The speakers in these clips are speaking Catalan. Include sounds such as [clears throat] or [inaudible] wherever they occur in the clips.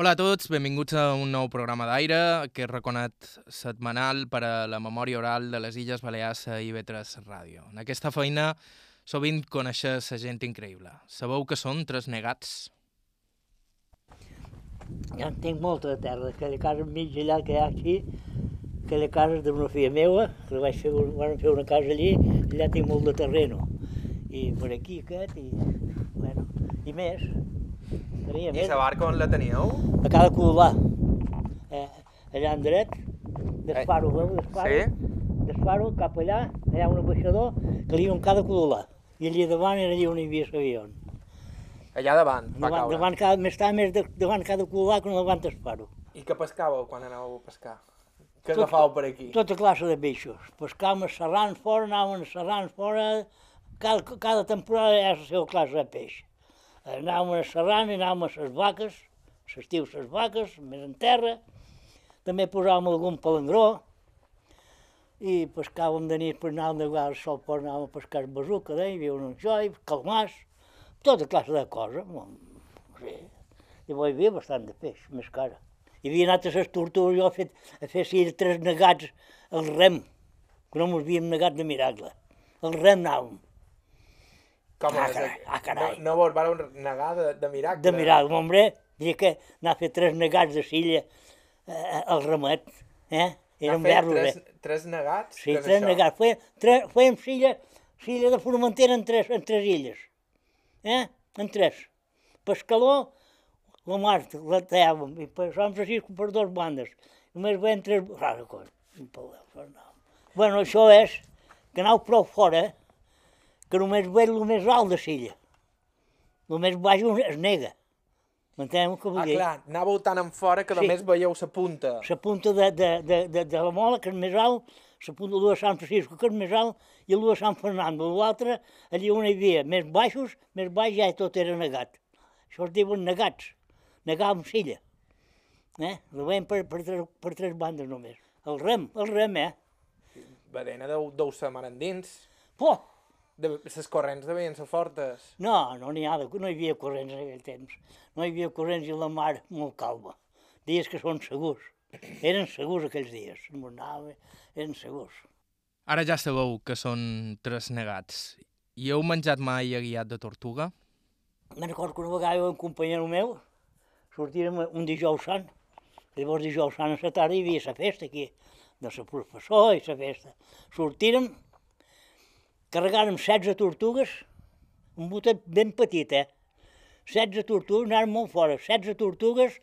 Hola a tots, benvinguts a un nou programa d'aire, que és reconat setmanal per a la memòria oral de les Illes Balears a IB3 Ràdio. En aquesta feina sovint coneixes la gent increïble. Sabeu que són tres negats? Ja en tinc molta de terra, aquella casa mig allà que hi ha aquí, aquella casa d'una filla meva, que la vaig fer, van fer una casa allí, allà tinc molt de terreno. I per aquí aquest, i, bueno, i més. Tenia I més. la barca on la teníeu? A cada colomar. Eh, allà en dret, d'esparo, veu, d'esparo. Sí? D'esparo, cap allà, allà un ambaixador, que li diuen cada colomar. I allà davant era allà on hi havia l'avió. Allà davant, va Davant, caure. davant, cada, més tard, més de, davant cada colomar que no davant d'esparo. I què pescàveu quan anàveu a pescar? Què Tot- agafàveu per aquí? Tota classe de peixos. Pescàvem serrans fora, anàvem serrans fora, cada, cada temporada ha la seva classe de peix. Anàvem a serrant, anàvem a les vaques, s'estiu les vaques, més en terra, també posàvem algun palangró, i pescàvem de nit, per anàvem de vegades sol fora, anàvem a pescar besuca, deia, hi havia un anxoi, calmars, tota classe de coses. Bon, sí. Llavors hi havia bastant de peix, més cara. Hi havia anat a les tortugues, jo he fet, a fer sí, tres negats al rem, que no mos havíem negat de miracle. Al rem anàvem, Com Ah, carai, ah, carai. No, no vos vareu negar de, de miracle? de miracle. Hombre, diria que anar a fer tres negats de silla eh, al remet, eh? Anar a Eren fer verros, tres, eh? tres negats? Sí, tres això? negats. Fèiem, tres, fèiem silla, silla de Formentera en tres, en tres illes. Eh? En tres. Pescaló, la mar, la tallàvem, i Sant Francisco per dues bandes. Només veiem tres... Rara cosa. Un anàvem. Bueno, això és que anau prou fora, que només veig el més alt de silla. El més baix es nega. M'enteneu què vull Ah, dir? clar, anàveu tan en fora que Sí. només veieu la punta. la punta de, de, de, de, de la mola, que és més alt, la punta de Sant Francisco, que és més alt, i el de Sant Fernando. L'altre, allà on hi havia més baixos, més baix ja tot era negat. Això es diuen negats, negar amb silla. Eh? Ho veiem per, per, tres, per tres bandes només. El rem, el rem, eh? Badena deu, deu ser mar endins. Poh! De, les corrents devien ser fortes. No, no n'hi ha, de, no hi havia corrents en aquell temps. No hi havia corrents i la mar molt calma. Dies que són segurs. Eren segurs aquells dies. No anava, eren segurs. Ara ja sabeu que són tres negats. I heu menjat mai aguiat de tortuga? Me'n recordo que una vegada jo, un companyero meu, sortírem un dijous sant. Llavors dijous sant a la tarda hi havia la festa aquí, de la professor i la festa. Sortírem, carregàrem 16 tortugues, un botet ben petit, eh? 16 tortugues, anàvem molt fora, 16 tortugues,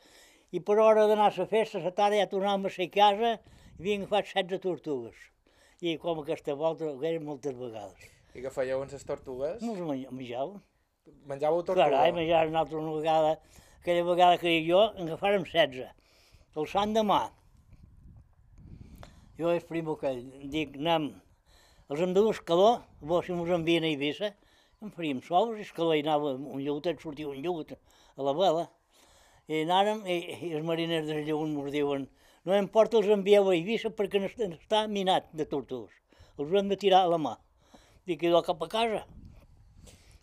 i per hora d'anar a la festa, la tarda ja tornàvem a ser a casa, i havien agafat 16 tortugues. I com aquesta volta, ho eren moltes vegades. I què fèieu amb les tortugues? No els menjàvem. Menjàveu tortuga? Carai, menjar una altra una vegada, aquella vegada que jo, en agafàrem 16. El sant demà, jo és primo aquell, dic, anem, els de dur escaló, llavors si mos envien a Eivissa, en faríem sols, i escaló hi anava un lleut, et sortia un lleut a la vela, i anàrem, i, i els mariners del lleut mos diuen, no importa, els envieu a Eivissa perquè no està- minat de tortugues, els hem de tirar a la mà. Dic, i jo cap a casa,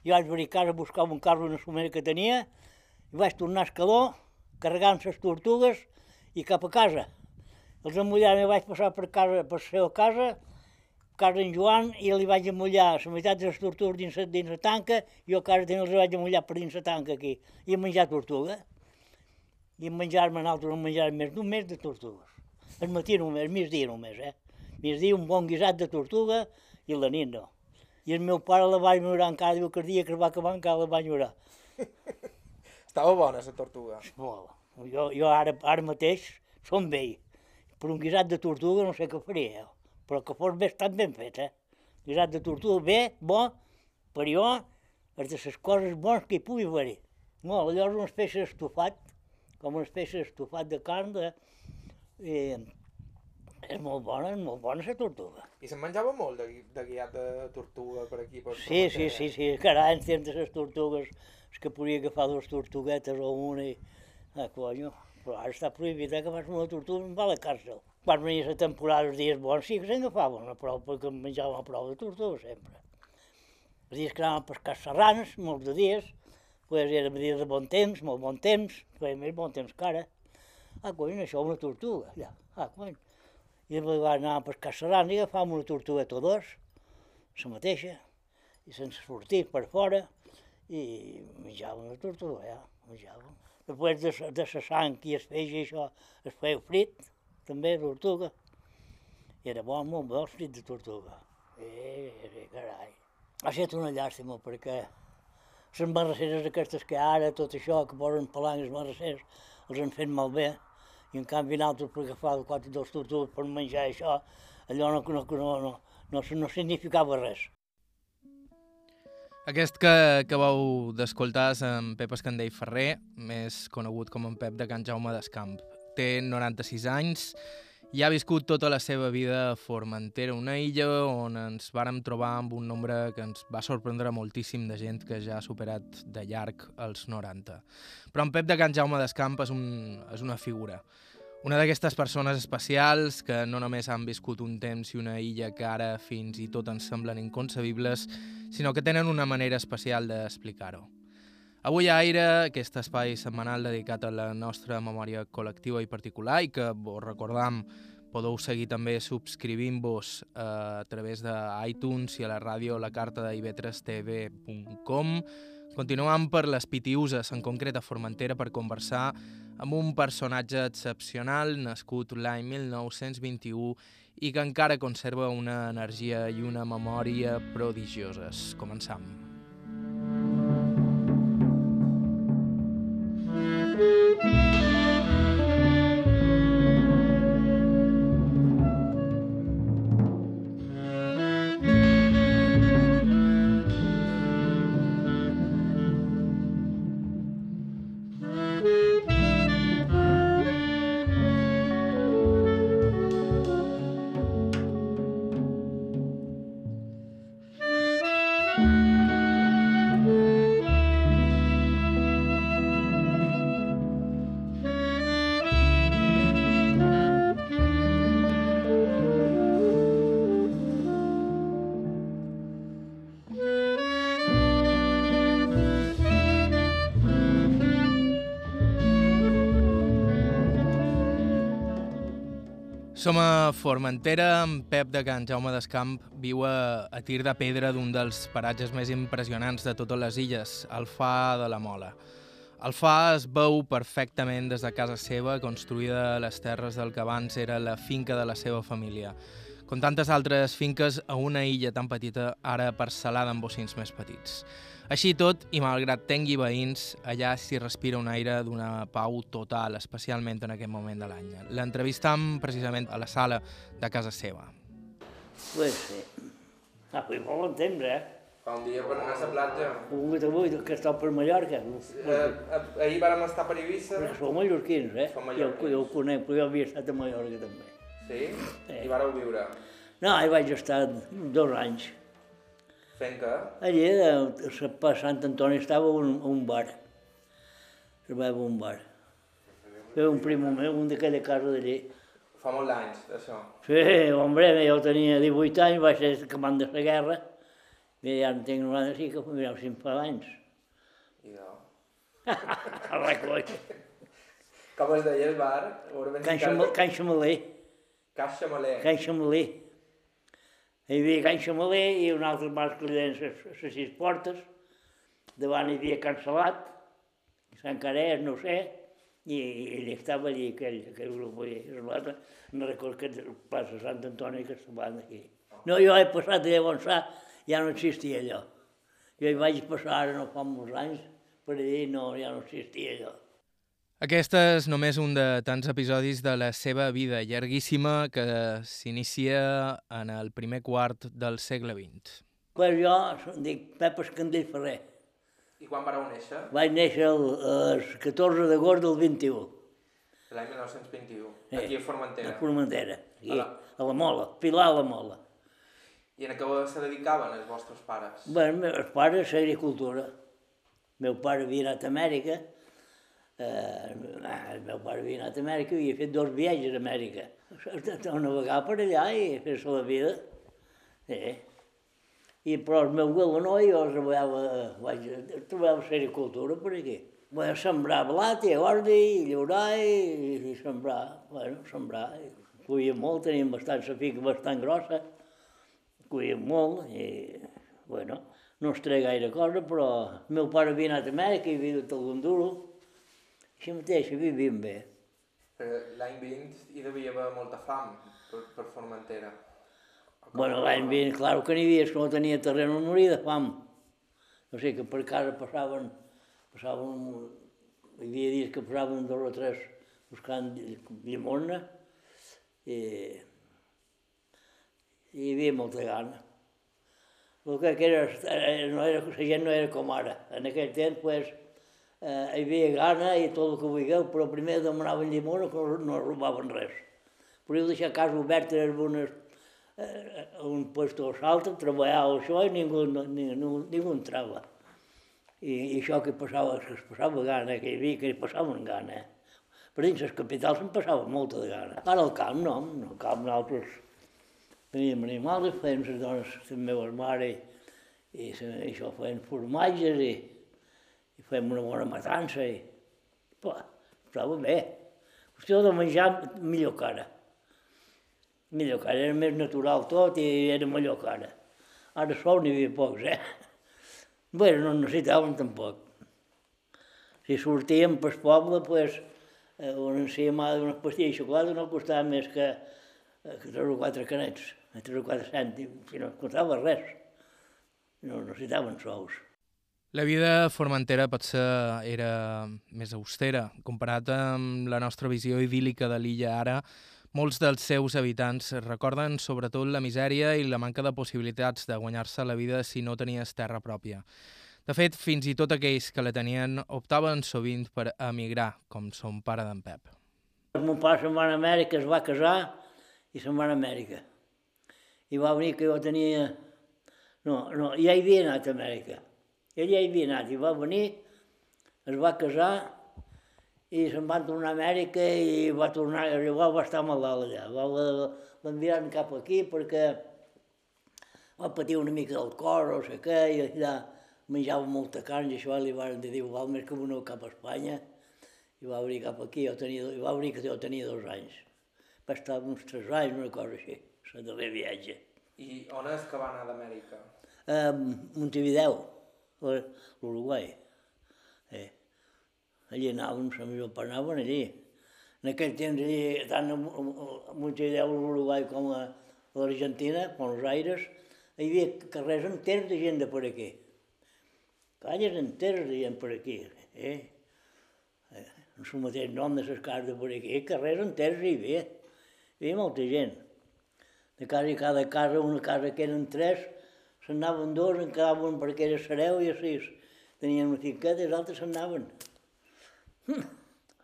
jo vaig venir a casa a buscar un carro una somera que tenia i vaig tornar a Escaló, carregant les tortugues i cap a casa. Els emmullars i vaig passar per, casa, per la seva casa, casa d'en Joan, i li vaig emullar la meitat de les tortugues dins, la- dins la tanca, i jo a casa tenia els vaig emullar per dins la tanca aquí, i em menjar tortuga. I em menjar-me en altres, em menjar més d'un mes de tortugues. El matí només, el migdia només, eh? Migdia un bon guisat de tortuga i la nit no. I el meu pare la va enyorar encara, diu que el dia que es va acabar encara la va enyorar. [laughs] Estava bona, la tortuga. Molt. Jo, jo ara, ara mateix som vell. Per un guisat de tortuga no sé què faria, eh? Però que fos bé, estat ben fet, eh? Guisat de tortuga bé, bo, per jo, és de les coses bones que hi pugui haver-hi. No, allò és una espècie d'estofat, com una espècie d'estofat de carn, de... I és molt bona, és molt bona la tortuga. I se'n menjava molt de, de guiat de tortuga per aquí? Per Sí, sí, sí, sí, carai, en temps de les tortugues, és que podia agafar dues tortuguetes o una i... Ah, coño, però ara està prohibit eh, que fas una tortuga, em va a la càrcel. Quan venia la temporada, els dies bons, sí que se'n agafaven una prou, perquè em menjàvem a prou de tortuga sempre. Els dies que anàvem a pescar serranes, molts de dies, pues era dia de bon temps, molt bon temps, feia més bon temps que ara. Ah, cony, això una tortuga, allà. Ah, cony. I després va anar a pescar serrans i agafàvem una tortuga dos, la mateixa, i sense sortir per fora, i menjàvem la tortuga, ja, menjàvem. Després de, de la sang i es feia això, es feia frit, també, tortuga. I era bon, molt frit de tortuga. Eh, eh, carai. Ha estat una llàstima perquè les marrasseres aquestes que ara, tot això, que posen palangues marrasseres, els han fet malbé, i en canvi nosaltres per agafar quatre dos tortugues per menjar això, allò no, no, no, no, no, no significava res. Aquest que acabeu d'escoltar és en Pep Escandell Ferrer, més conegut com en Pep de Can Jaume d'Escamp. Té 96 anys i ha viscut tota la seva vida a Formentera, una illa on ens vàrem trobar amb un nombre que ens va sorprendre moltíssim de gent que ja ha superat de llarg els 90. Però en Pep de Can Jaume d'Escamp és, un, és una figura. Una d'aquestes persones especials que no només han viscut un temps i una illa que ara fins i tot ens semblen inconcebibles, sinó que tenen una manera especial d'explicar-ho. Avui a Aire, aquest espai setmanal dedicat a la nostra memòria col·lectiva i particular i que vos recordam podeu seguir també subscrivint-vos eh, a través de iTunes i a la ràdio la carta d'ib3tv.com Continuam per les Pitiuses, en concret a Formentera, per conversar amb un personatge excepcional nascut l'any 1921 i que encara conserva una energia i una memòria prodigioses. Començam. Som a Formentera, en Pep de Can Jaume d'Escamp viu a, a tir de pedra d'un dels paratges més impressionants de totes les illes, el Fa de la Mola. El Fa es veu perfectament des de casa seva, construïda a les terres del que abans era la finca de la seva família. Com tantes altres finques, a una illa tan petita, ara parcel·lada amb bocins més petits. Així tot, i malgrat tengui veïns, allà s'hi respira un aire d'una pau total, especialment en aquest moment de l'any. L'entrevistam precisament a la sala de casa seva. Pues sí. Ah, avui molt bon temps, eh? Fa un dia per anar a la platja. Un dia avui que està per Mallorca. Eh, ahir vàrem estar per Eivissa. Perquè som mallorquins, eh? Som Jo, mallorquins. jo ho conec, però jo havia estat a Mallorca també. Sí? Sí. I vareu viure. No, hi vaig estar dos anys. Fent que? Allí, a Sant Antoni, estava un, un bar. Treballava un bar. Ve un primo meu, un d'aquella casa d'allí. Fa molts anys, això. Sí, hombre, jo tenia 18 anys, vaig ser acabant de la guerra, i ja en tinc 95, mireu, 5 fa anys. Idò. Recoll. Com es deia el bar? Can, Xamal, Can Xamaler. Can Xamalí. Hi havia Can Xamalí i un altre bar que li deien les sis portes. Davant hi havia Can Salat, Sant Carès, no sé, i, i ell estava allí, aquell, aquell grup allí. L'altre, no recordo que plaça Sant Antoni que estaven aquí. No, jo he passat allà s'ha, ja no existia allò. Jo hi vaig passar ara no fa molts anys, per allí no, ja no existia allò. Aquest és només un de tants episodis de la seva vida llarguíssima que s'inicia en el primer quart del segle XX. Pues jo em dic Pep Escandell Ferrer. I quan vareu néixer? Vaig néixer el, el 14 d'agost del 21, L'any 1921. Sí. Aquí a a Formentera. Formentera, aquí, A la- a la Mola, Pilar a la Mola. I en què se dedicaven els vostres pares? Bé, els meus pares, l'agricultura. El meu pare havia anat a Amèrica, eh, el meu pare havia anat a Amèrica, havia fet dos viatges a Amèrica. A navegar per allà i fer-se la vida. Sí. I, però el meu no, jo treballava, vaig, treballava a sericultura per aquí. Vaig sembrar blat i ordi, i llaurar i, i sembrar, bueno, sembrar. Cuíem molt, teníem bastant la fica bastant grossa, cuíem molt i, bueno, no es treia gaire cosa, però el meu pare havia anat a Amèrica i havia dut algun duro, així mateix, vivim bé. L'any 20 hi devia haver molta fam per, per Formentera. Bueno, l'any 20, clar que n'hi havia que no tenia terreny on morir de fam. No sé, que per casa passaven, passaven, hi havia dies que passaven dos o tres buscant llimona i, i hi havia molta gana. El que era, no era, la gent no era com ara. En aquell temps, pues, eh, hi havia gana i tot el que vulgueu, però primer demanaven llimona que no, robaven res. Podíeu deixar casa oberta en unes, eh, un puesto o l'altre, treballava això i ningú, ningú, ningú entrava. I, I això que passava, que es passava gana, que hi havia, que hi passaven gana. Per dins les capitals se'n passava molta de gana. Ara al camp no, al camp nosaltres teníem animals, feien les dones, la meva mare, i, i això feien formatges i, i fèiem una bona matança i, pua, estava bé. Qüestió de menjar millor que ara. Millor que ara, era més natural tot i era millor que ara. Ara sol n'hi havia pocs, eh? Bé, no necessitàvem tampoc. Si sortíem pel poble, pues, eh, una enciamada d'unes pastilles de xocolata no costava més que, que tres o quatre canets 3 o 4 cèntims, si no costava res. No necessitaven sous. La vida a Formentera potser era més austera. Comparat amb la nostra visió idíl·lica de l'illa ara, molts dels seus habitants recorden sobretot la misèria i la manca de possibilitats de guanyar-se la vida si no tenies terra pròpia. De fet, fins i tot aquells que la tenien optaven sovint per emigrar, com son pare d'en Pep. El meu pare se'n va a Amèrica, es va casar i se'n va a Amèrica i va venir que jo tenia... No, no, ja hi havia anat a Amèrica. Ell ja hi havia anat i va venir, es va casar i se'n van tornar a Amèrica i va tornar, igual va estar malalt allà. Va, l'enviaren cap aquí perquè va patir una mica del cor o sé què, i allà menjava molta carn i això li van dir, igual més que venir cap a Espanya. I va venir cap aquí, jo tenia, i va venir que jo tenia dos anys. Va estar uns tres anys, una cosa així el darrer viatge. I on és que va anar d'Amèrica? A Montevideo, l'Uruguai. Eh. Allí anàvem, la millor part anaven allí. En aquell temps allí, tant a Montevideo, l'Uruguai com a l'Argentina, Buenos Aires, hi havia carrers enters de gent de per aquí. Calles enteres de gent per aquí. Eh? eh en el mateix nom de les cases de per aquí, carrers enters hi havia. Hi havia molta gent de quasi cada casa, una casa que eren tres, se'n anaven dos, en quedaven perquè era i així. Tenien una finqueta i els altres se'n anaven.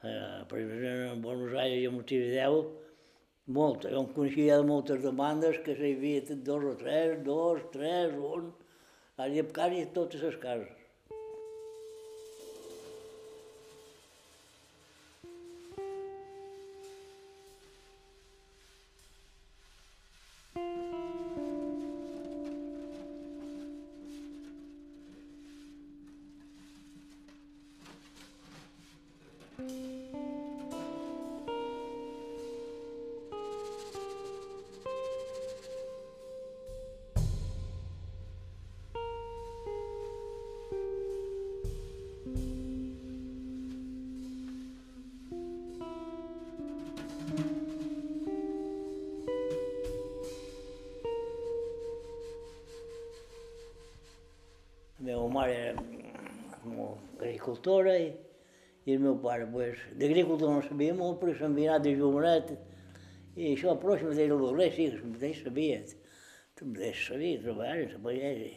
Eh, per exemple, en Buenos Aires i a Montevideo, molta. Jo em coneixia de moltes demandes que s'hi havia dos o tres, dos, tres, un, quasi, quasi totes les cases. Agricultora i, i el meu pare, pues, d'agricultura no sabia molt, però s'havia anat de jovenet i això, si mateix el l'anglès, sí, si mateix sabia, mateix sabia treballar en la pagesa.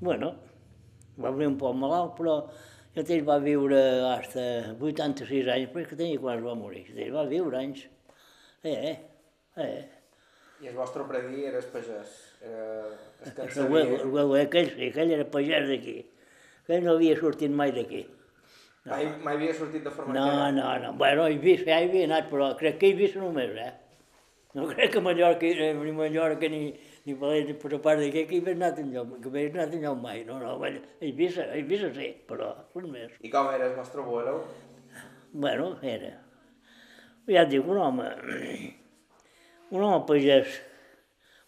Bueno, va venir un poc malalt, però jo ell va viure fins a 86 anys, però és que tenia quan es va morir. Ell va viure anys. Eh, eh, eh. I el vostre predí era el pagès? Era el que sabia... El, el, aquell, aquell era pagès d'aquí. Aquell no havia sortit mai d'aquí. No. Mai, mai havia sortit de Formentera? No, no, no. Bueno, he vist, ja hi havia anat, però crec que he vist només, eh? No crec que Mallorca, eh, ni Mallorca ni, I per, per a part d'aquest que hi havia anat enlloc, que havia anat enlloc mai, no, no, bueno, a Eivissa, a Eivissa sí, però res més. I com era el vostre abuelo? Bueno, era, ja et dic, un home, un home pagès,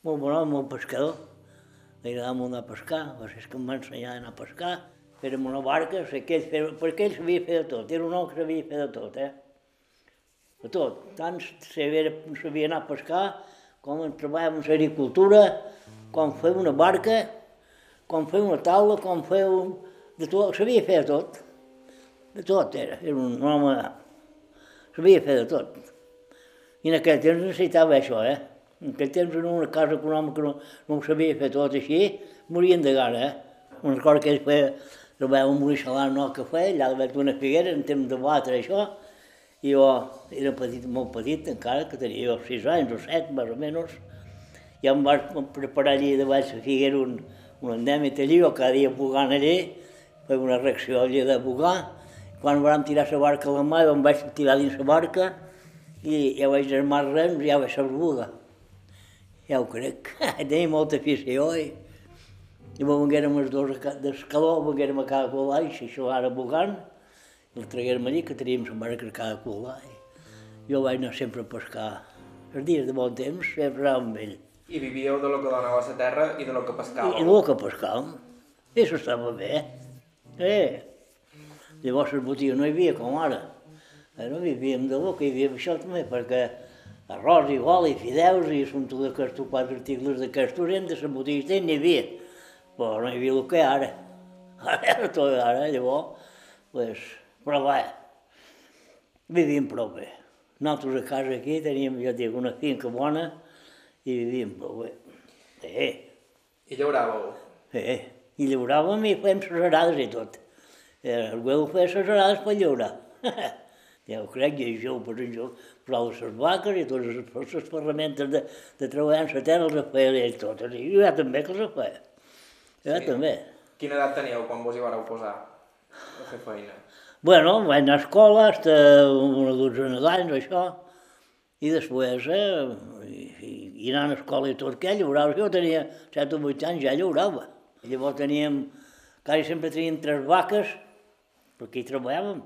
molt bon home, molt pescador, li agradava molt anar a pescar, va ser que em va ensenyar a anar a pescar, fèrem una barca, sé feia, perquè ell sabia fer de tot, era un home que sabia fer de tot, eh? De tot, tant sabia, sabia anar a pescar, com treballàvem en l'agricultura, com fer una barca, com fer una taula, com fer un... de tot, sabia fer de tot. De tot era, era un home... sabia fer de tot. I en aquell temps necessitava això, eh? En aquell temps en una casa econòmica no, no ho sabia fer tot així, morien de gana, eh? Una cosa que ell feia, amb un xalant no cafè, allà davant d'una figuera, en temps de batre això, i jo era petit, molt petit encara, que tenia jo sis anys o set, més o menys. Ja em vaig preparar allí davall la figuera un, un endèmit allí, jo cada dia bugant allí, feia una reacció allí de bugar. Quan vam tirar la barca a la mà, em vaig tirar dins la barca i ja vaig armar rems i ja vaig saber bugar. Ja ho crec. [laughs] Tenia molta afició i, i venguérem els dos d'escaló, venguérem a cada colà i això ara bugant el traguem allí, que teníem la mare que cada cul i jo vaig anar sempre a pescar. Els dies de bon temps sempre anava amb ell. I vivíeu de lo que donava la terra i de lo que pescàveu? I, i del que pescàvem. I això estava bé. Eh. Llavors les botigues no hi havia com ara. Eh, no vivíem de lo que hi havia això també, perquè arròs i gol i fideus i són tots aquests quatre articles d'aquestos eren de les botigues n'hi havia. Però no hi havia el que ara. Ara, tot ara, llavors, pues, però va, vivíem prou bé. Nosaltres a casa aquí teníem, jo dic, una finca bona i vivíem prou bé. Eh. I llauràveu? Eh, i llauràvem i fèiem les arades i tot. Eh, el güell feia les arades per llaurar. [laughs] ja ho crec, i jo, per jo, però les vaques i totes les, les ferramentes de, de treballar en la terra les feia ell totes. I jo també que les feia. Jo sí. també. Quina edat teníeu quan vos hi vareu posar a fer feina? Bueno, vaig anar a escola, hasta una dotzena d'anys, això, i després, eh, i, i anant a escola i tot, què llaurava? Jo tenia 7 o 8 anys, ja llaurava. I llavors teníem, quasi sempre teníem tres vaques, perquè hi treballàvem,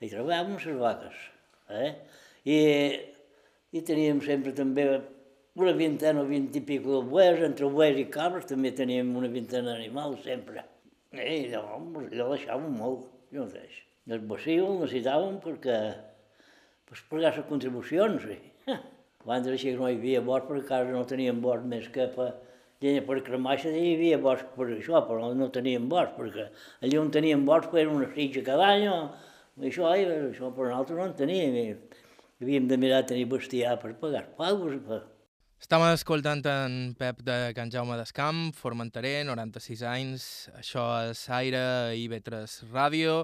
hi treballàvem les vaques, eh? I, i teníem sempre també una vintena o vint i pico de entre bues i cabres també teníem una vintena d'animals sempre. Eh, I allò, allò deixàvem molt jo no sé. El bacio el necessitàvem perquè pues, pagar les contribucions. Sí. [laughs] Abans d'així no hi havia bosc perquè a casa no teníem bosc més que per llenya per cremar hi havia bosc per això, però no teníem bosc, perquè allà on teníem bosc feien una fitxa cada any, o això, i això, però nosaltres no en teníem. I havíem de mirar tenir bestiar per pagar els pagos. Per... Estem escoltant en Pep de Can Jaume d'Escamp, formenterer, 96 anys. Això és Aire i Vetres Ràdio.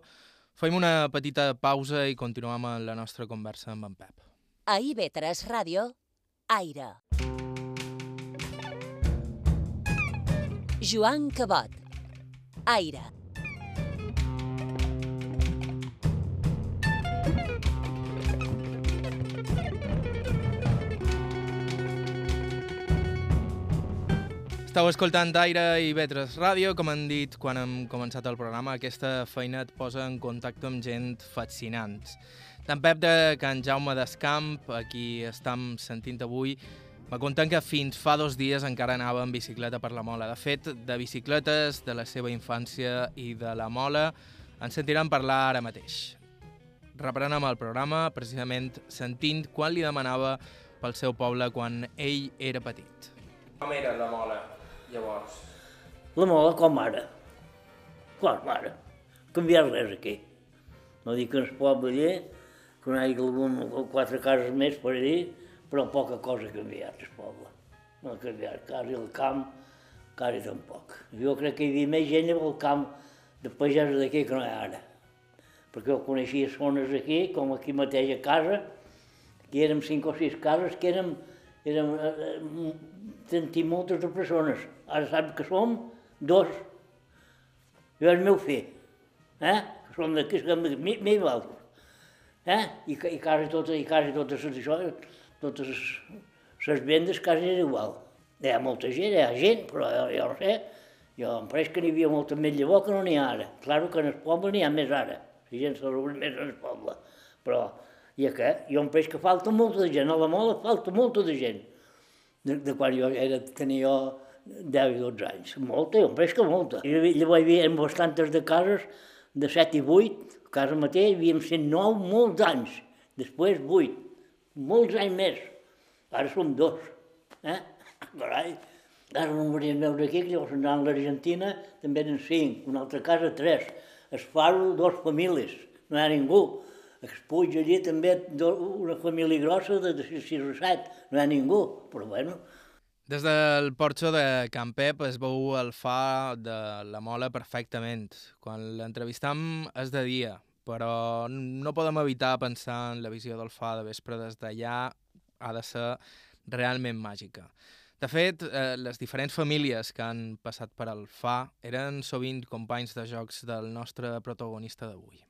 Fem una petita pausa i continuem amb la nostra conversa amb en Pep. A Ivetres Ràdio, Aire. Joan Cabot. Aire. Estau escoltant Aire i Vetres Ràdio. Com han dit quan hem començat el programa, aquesta feina et posa en contacte amb gent fascinant. Tant Pep de Can Jaume d'Escamp, a qui estem sentint avui, me conten que fins fa dos dies encara anava en bicicleta per la Mola. De fet, de bicicletes, de la seva infància i de la Mola, en sentiran parlar ara mateix. Reprenem el programa precisament sentint quan li demanava pel seu poble quan ell era petit. Com era la Mola? Llavors? La mola com ara. Clar, ara. Canviar res aquí. No dic que en el poble allà, que no hi hagi quatre cases més per allà, però poca cosa ha canviat el poble. No ha canviat, quasi el camp, quasi tampoc. Jo crec que hi havia més gent al camp de pagesos d'aquí que no hi ha ara. Perquè jo coneixia zones aquí, com aquí mateix a casa, que érem cinc o sis cases que érem, érem sentir moltes de persones. Ara sap que som dos. Jo és meu fill, eh? que som d'aquí, que mi, mi i l'altre. Eh? I, i quasi totes, i quasi totes això, totes les vendes quasi és igual. Hi ha molta gent, hi ha gent, però jo, jo no sé, jo em pareix que n'hi havia molta més llavor que no n'hi ha ara. Claro que en el poble n'hi ha més ara, la gent se reuneix més en el poble, però i a què? Jo em pareix que falta molta de gent, a la mola falta molta de gent, de, de quan jo era, tenia jo 10 i 12 anys, molta, jo em pareix que molta. I llavors hi havia bastantes de cases, de 7 i 8, casa mateix, havíem sent 9 molts anys, després 8, molts anys més. Ara som dos. Eh? [laughs] Carai, ara no em venien veure aquí, que llavors anaven a l'Argentina, també eren cinc, una altra casa tres. Es Faro, dos famílies, no hi ha ningú. Es Puig allí també una família grossa de, de 6 o 7, no hi ha ningú, però bueno. Des del porxo de Can Pep es veu el fa de la mola perfectament. Quan l'entrevistam és de dia, però no podem evitar pensar en la visió del fa de vespre des d'allà ha de ser realment màgica. De fet, eh, les diferents famílies que han passat per al FA eren sovint companys de jocs del nostre protagonista d'avui.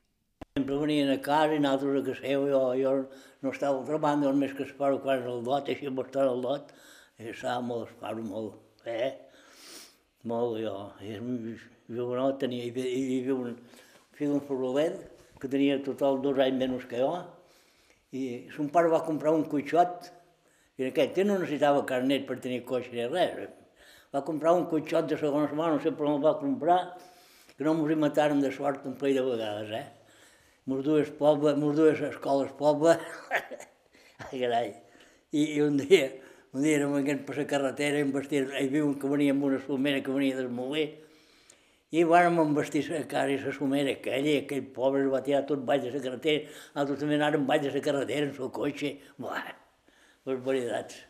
Sempre venien a casa i nosaltres a casa seu, jo, jo no estava a altra banda, només que espero quan el dot, així em estar el dot, i estava molt, espero molt, eh? Molt, jo. I, jo no tenia, hi, hi havia un fill d'un Forrolet, que tenia total dos anys menys que jo, i son pare va comprar un cotxot, i en aquell temps no necessitava carnet per tenir cotxe ni res. Va comprar un cotxot de segona mà, no sé per on el va comprar, que no mos hi mataren de sort un parell de vegades, eh? Mos dues poble, mos dues escoles poble, ai carai. I, I un dia, un dia érem venint per la carretera, i vestir, hi havia un que venia amb una somera que venia del moler, i vàrem embestir la cara i la somera aquella, i aquell pobre es va tirar tot baix de la carretera, altres també anaren baix de la carretera en el cotxe, buah, barbaritats.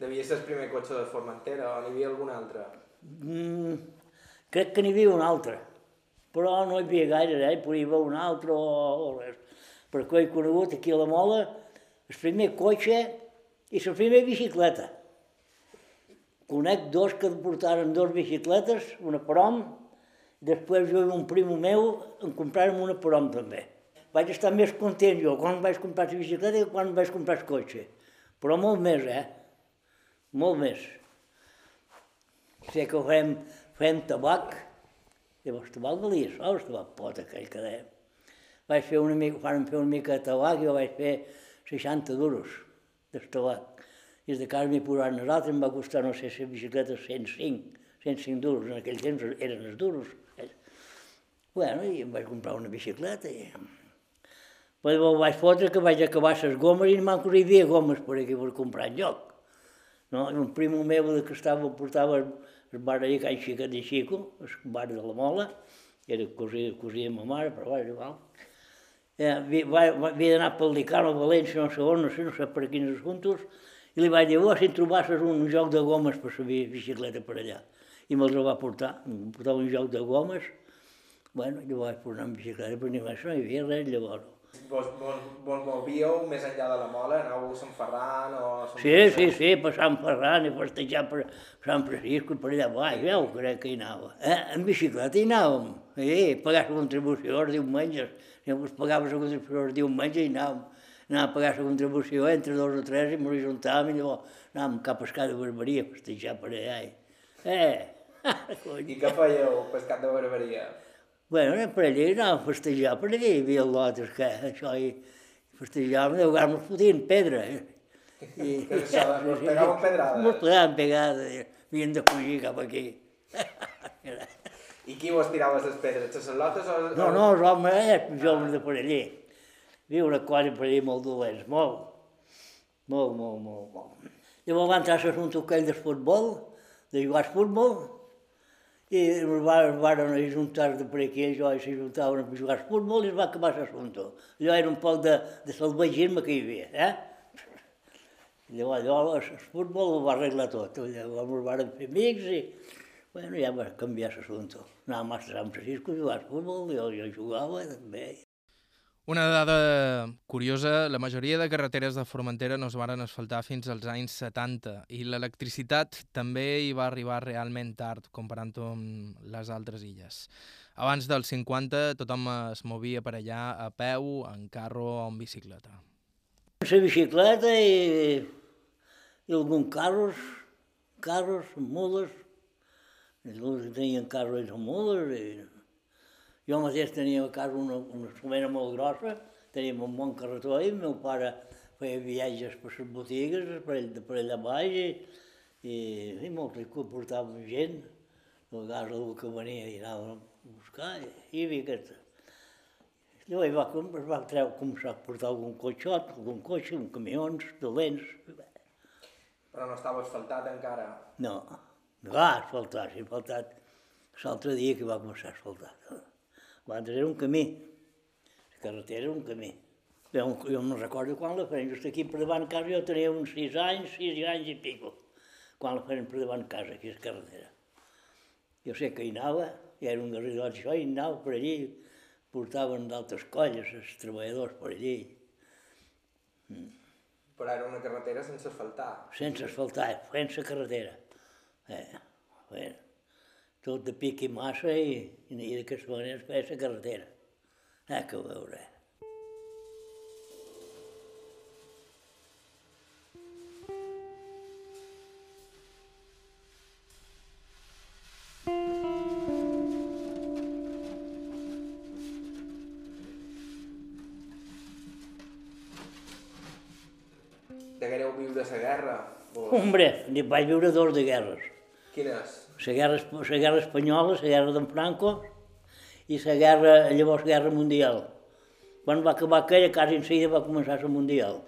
Devia ser el primer cotxe de Formentera o n'hi havia algun altre? Mm, crec que n'hi havia un altre, però no hi havia gaire, eh? Podia haver un altre o, o res. Perquè he conegut aquí a la Mola el primer cotxe i la primera bicicleta. Conec dos que portaren dos bicicletes, una per hom, Després jo i un primo meu em compràrem una per hom també. Vaig estar més content jo quan vaig comprar la bicicleta que quan vaig comprar el cotxe. Però molt més, eh? Molt més. Sé que fem, fem tabac, llavors tabac valia això, el tabac pot aquell que dèiem. Vaig fer una mica, van fer una mica de tabac jo vaig fer 60 duros de tabac. I de casa m'hi posaren nosaltres, em va costar, no sé, la bicicleta 105, 105 duros, en aquell temps eren els duros. Bueno, i em vaig comprar una bicicleta i... Però ho vaig fotre que vaig acabar les gomes i manco hi havia gomes per aquí per comprar en lloc. No? Un primo meu que estava, portava el bar allà Can Xicat de Xico, el bar de la Mola, era cosí, cosí de ma mare, però vaja, igual. Eh, havia d'anar pel Licano, a València, no sé on, no sé, no sé per quins assumptes, i li vaig dir, oh, si trobasses un joc de gomes per la bicicleta per allà. I me'ls va portar, em portava un joc de gomes, Bueno, jo vaig posar en bicicleta, però ni més no hi havia res llavors. Vos, vos, vos movíeu més enllà de la mola? Anàveu a Sant Ferran o... Sant Sí, sí, sí, per Sant Ferran i festejar per Sant Francisco, per allà baix, veu, crec que hi anava. Eh? En bicicleta hi anàvem, eh? pagar la contribució els diumenges, si us pagava la contribució els diumenges hi anàvem. Anàvem a pagar la contribució entre dos o tres i m'ho juntàvem i llavors anàvem cap a cada barberia a festejar per allà. Eh? [laughs] I què fèieu pescat de barberia? Bueno, per allà, anàvem a festejar, per allà hi havia lotes que això, i festejàvem, de vegades ens fotien pedra. I, us pegaven pedrades? Ens pegaven pedrades, i havien de fugir cap aquí. I qui vos tirava les pedres, les lotes o... No, no, els homes, els joves de per allà. Hi havia una cosa per allà molt dolents, molt. Molt, molt, molt, molt. Llavors va entrar l'assumpte aquell del futbol, de jugar al futbol, i ens van, van ajuntar de per aquí, jo i s'ajuntaven a jugar al futbol i es va acabar l'assumpte. Allò era un poc de, de salvatgisme que hi havia, eh? Llavors allò, el futbol ho va arreglar tot, llavors ens van fer amics i bueno, ja va canviar l'assumpte. Anàvem a Sant Francisco a jugar al futbol, jo, jo jugava també. Una dada curiosa, la majoria de carreteres de Formentera no es varen asfaltar fins als anys 70 i l'electricitat també hi va arribar realment tard comparant-ho amb les altres illes. Abans dels 50 tothom es movia per allà a peu, en carro o en bicicleta. La bicicleta i, i algun carros, carros, amb mules, els tenien carros amb mules, i jo mateix tenia a casa una, una somera molt grossa, teníem un bon carretó i el meu pare feia viatges per les botigues, per, ell, per allà baix, i, i, i molt que portàvem gent, a vegades algú que venia i anava a buscar, i hi havia aquesta. Llavors va, es va treure, començar a portar algun cotxot, algun cotxe, un camions, dolents. Però no estava asfaltat encara. No, no va asfaltar, s'ha asfaltat l'altre dia que va començar a asfaltar. Abans era un camí, la carretera era un camí. Jo, jo no recordo quan la feien, just aquí per davant casa jo tenia uns sis anys, sis anys i pico, quan la feien per davant casa, aquí a la carretera. Jo sé que hi anava, i era un garridot això, i anava per allí, portaven d'altres colles, els treballadors per allí. Mm. Però era una carretera sense asfaltar. Sense asfaltar, sense carretera. Eh, bé, tot de pic i massa i, i d'aquesta manera es feia la carretera. Ah, que ho veuré. Viure la guerra? O... Hombre, vaig viure dos de guerres. Quines? La guerra, la guerra espanyola, la guerra d'en Franco i la guerra, llavors guerra mundial. Quan va acabar aquella, quasi en seguida va començar la mundial.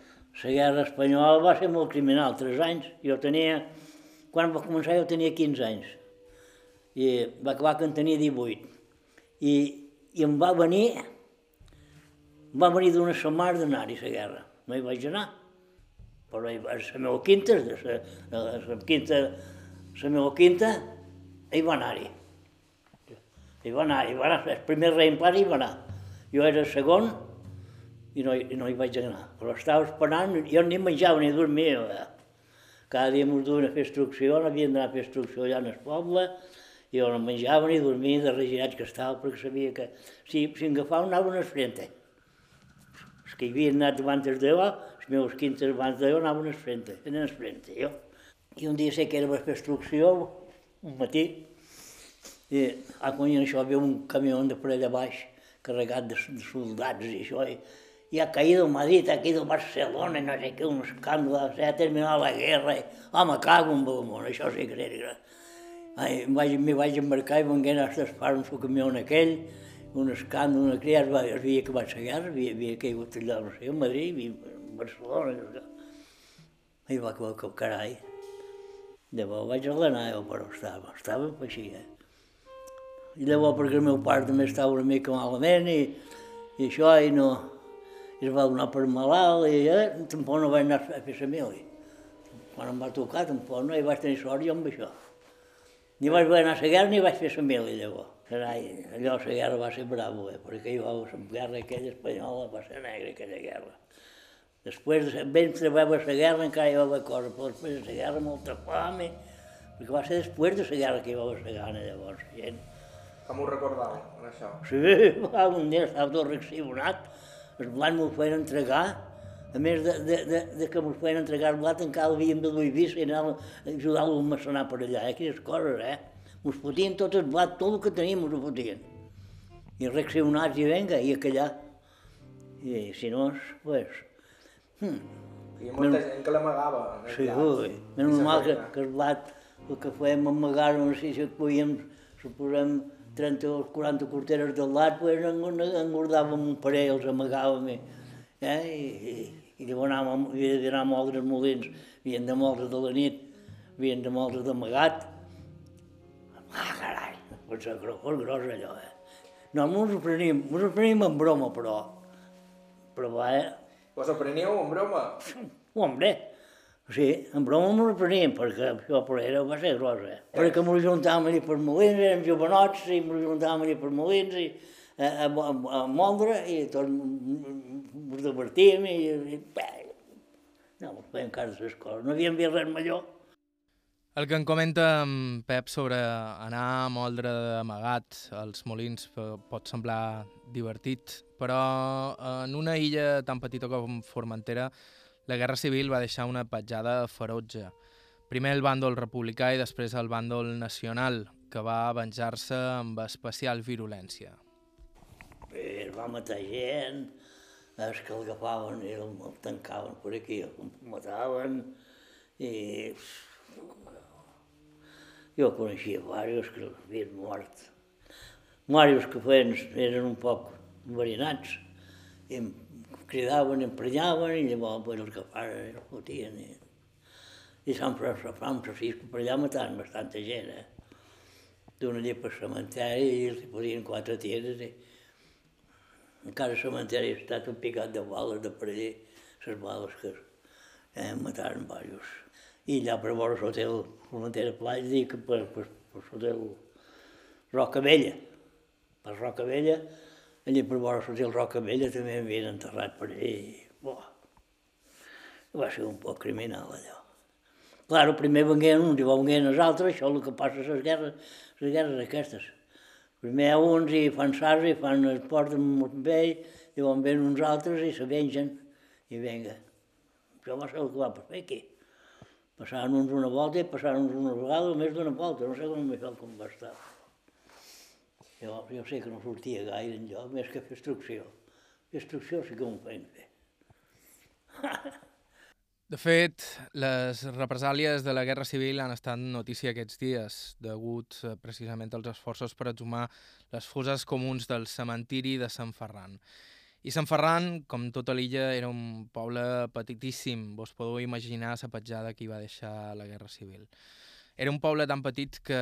La guerra espanyola va ser molt criminal, tres anys. Jo tenia, quan va començar jo tenia 15 anys. I va acabar que en tenia 18. I, i em va venir, va venir d'una setmana d'anar-hi la guerra. No hi vaig anar. Però a la meva quinta, a la, a la quinta, la meva quinta, hi va anar-hi. Hi va anar, hi va anar, el primer reemplàs hi va anar. Jo era el segon i no, i no hi vaig anar. Però estava esperant, jo ni menjava ni dormia. Eh? Cada dia mos duien a fer instrucció, havíem d'anar a fer instrucció allà en el poble, i jo no menjava ni dormia de regirats que estava, perquè sabia que si, si agafava anava en el frente. Els que hi havien anat abans de jo, els meus quintes abans de jo anaven al frente, en el frente, jo. I un dia sé que era per fer instrucció, un matí, i a quan això havia un camió de per allà baix, carregat de, de soldats i això, i, y ha caído Madrid, ha caído Barcelona, no sé què, un escàndol, s'ha terminat la guerra, i, home, cago en el món, això sí que era. Ai, vaig, m'hi vaig embarcar i venguent a estar amb el camió en aquell, un escàndol, una cria, es, va, es veia que va ser guerra, havia, havia caigut allà, no sé, a Madrid, a Barcelona, i va acabar que carai. Llavors vaig ordenar jo, però estava, estava així, eh? I llavors perquè el meu pare també estava una mica malament i, i això, i no, i es va donar per malalt i eh, tampoc no vaig anar a fer la mili. Quan em va tocar tampoc no hi vaig tenir sort jo amb això. Ni vaig anar a la guerra ni vaig fer la mili llavors. Carai, allò la guerra va ser bravo, eh? perquè hi va la guerra aquella espanyola, va ser negra aquella guerra. Després, ben treballava la guerra encara hi va haver cosa, però després de la guerra molta fam, i... perquè va ser després de la guerra que hi va haver la gana llavors, gent. Com ho recordau, en això? Sí, [laughs] va, un dia estava tot reaccionat, el blat m'ho feien entregar, a més de, de, de, de que m'ho feien entregar el blat, encara havíem de dur Eivissa i anar a ajudar-lo a maçonar per allà, eh? quines coses, eh? Mos fotien tot el blat, tot el que teníem mos ho fotien. I reaccionats i venga, i a callar. I si no, pues... Hmm. Ha molta gent que l'amagava. Sí, ui, menys mal que, que el blat, el que fèiem amagar, no sé si podíem, suposem, 30 o 40 corteres de blat, pues, engordàvem un parell, els amagàvem, eh? I, i, i llavors anàvem, havia d'anar a moldre els molins, havien de moldre de la nit, havien de moldre d'amagat. Ah, carai, pot ser gros, gros allò, eh? No, mos ho preníem, mos ho preníem en broma, però... Però va, eh? Vos ho preníeu en broma? [clears throat] Hombre, sí, en broma m'ho preníem, perquè això però era, va ser gros, eh? Perquè m'ho juntàvem allà per molins, érem jovenots, i m'ho juntàvem allà per molins, i a, a, a, a moldre, i tot ens divertíem, i, i bé, no, ens fèiem cara de les coses, no havíem vist res millor. El que en comenta en Pep sobre anar a moldre d'amagat als molins pot semblar divertit, però en una illa tan petita com Formentera la Guerra Civil va deixar una petjada ferotge. Primer el bàndol republicà i després el bàndol nacional, que va venjar-se amb especial virulència. Es va matar gent, els que el agafaven i el tancaven per aquí, el mataven, i jo coneixia diversos que havien mort. Diversos que feien, eren un poc enverinats, i em cridaven, em prenyaven, i llavors pues, els agafaren i els fotien. I, i Sant Francisco per allà matant bastanta gent, eh? D'una allà per cementeri i els hi podien quatre tirs i encara el cementeri ha estat un picat de bales de per allà, les bales que eh, mataren diversos. I allà per vora l'hotel Formentera Platja, dic que per, per, per l'hotel Roca Vella, per Roca Vella, allà per vora l'hotel Roca Vella també m'havien enterrat per allà. Buah. Va ser un poc criminal allò. Claro, primer vengueren uns i vengueren els altres, això és el que passa a les guerres, les guerres aquestes. Primer uns i fan sars i fan el porten molt bé, i llavors ven uns altres i se vengen, i venga. Això va ser el que va passar aquí. Passaven uns una volta i passaven uns una vegada, més d'una volta, no sé com va estar. Jo, jo sé que no sortia gaire enlloc, més que fer instrucció. Fer instrucció sí que m'ho feien fer. [laughs] De fet, les represàlies de la Guerra Civil han estat notícia aquests dies, degut eh, precisament als esforços per exhumar les foses comuns del cementiri de Sant Ferran. I Sant Ferran, com tota l'illa, era un poble petitíssim. Vos podeu imaginar la petjada que hi va deixar la Guerra Civil. Era un poble tan petit que,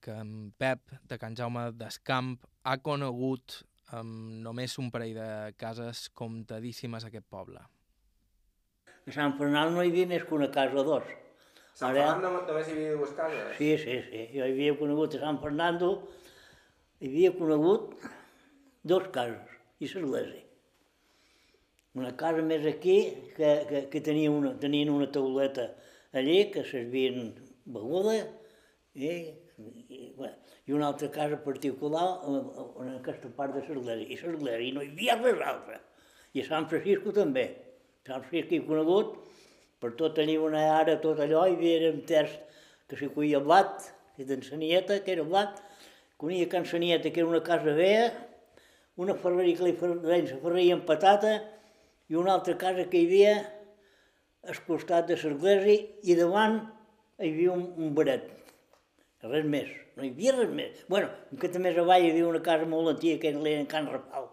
que en Pep, de Can Jaume d'Escamp, ha conegut amb només un parell de cases comptadíssimes aquest poble. A Sant Ferran no hi havia més que una casa o dos. Sant Ara- Ferran no- només hi havia dues cases? Sí, sí, sí. Jo havia conegut a Sant Fernando, hi havia conegut dos cases i l'església. Una casa més aquí, que, que, que tenia una, tenien una tauleta allí, que servien beguda, i, i, bueno, i una altra casa particular en aquesta part de l'església. I l'església, i no hi havia res altre. I Sant Francisco també. Sant Francisco hi he conegut, per tot tenia una ara, tot allò, hi havia un terç que s'hi cuia blat, i d'ensanieta, que era blat, conia Can Sanieta, que era una casa vella, una ferreria que li la ferreria amb patata, i una altra casa que hi havia al costat de l'església, i davant hi havia un, un baret. Res més, no hi havia res més. bueno, que també avall hi havia una casa molt antiga, que era Can Rafal.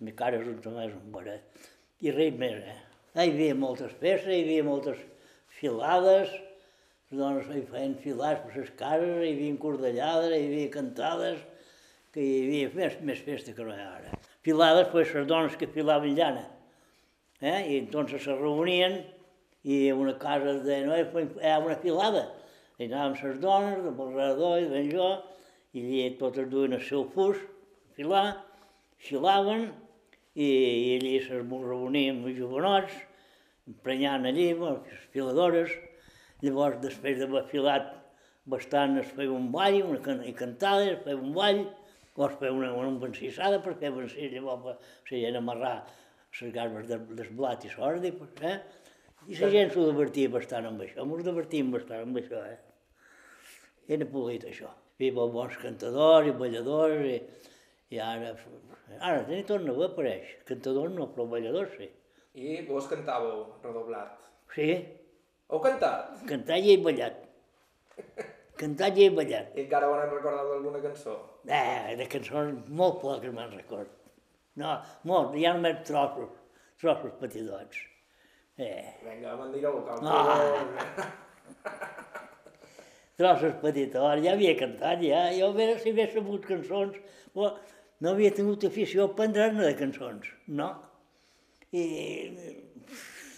Mi cara és un és un baret. I res més, eh? Hi havia moltes festes, hi havia moltes filades, les dones hi feien filades per les cases, hi havia cordellades, hi havia cantades, que hi havia més, més festa que no hi ha ara. Filades, pues, les dones que filaven llana. Eh? I entonces se reunien i una casa de no hi ha una filada. I anàvem les dones, de Borrador i ben jo, i allà totes duien el seu fus, filar, filaven, i, i allí se reuníem els jovenots, emprenyant allí, les filadores, llavors després d'haver filat bastant es feia un ball, una can i cantada, es feia un ball, o es feia una, una encissada per fer vencir, llavors la gent amarrar les garbes de, del blat i pues, eh? I la gent s'ho divertia bastant amb això, ens divertíem bastant amb això, eh? Era polit això. Hi havia bons cantadors i balladors i, i ara, ara n'hi torna a apareix. Cantadors no, però balladors sí. I vos cantàveu redoblat. Sí, Heu cantat? cantar i he ballat. [laughs] Cantar i he ballat. I encara ho han recordat d'alguna cançó? Eh, de cançons molt poques me'n record. No, molt, hi ha només trossos, trossos petitots. Eh, Vinga, me'n direu, cal Ah. [laughs] trossos petitots, ja havia cantat, ja. Jo veure si hagués sabut cançons, però no havia tingut afició a aprendre-ne de cançons, no. I,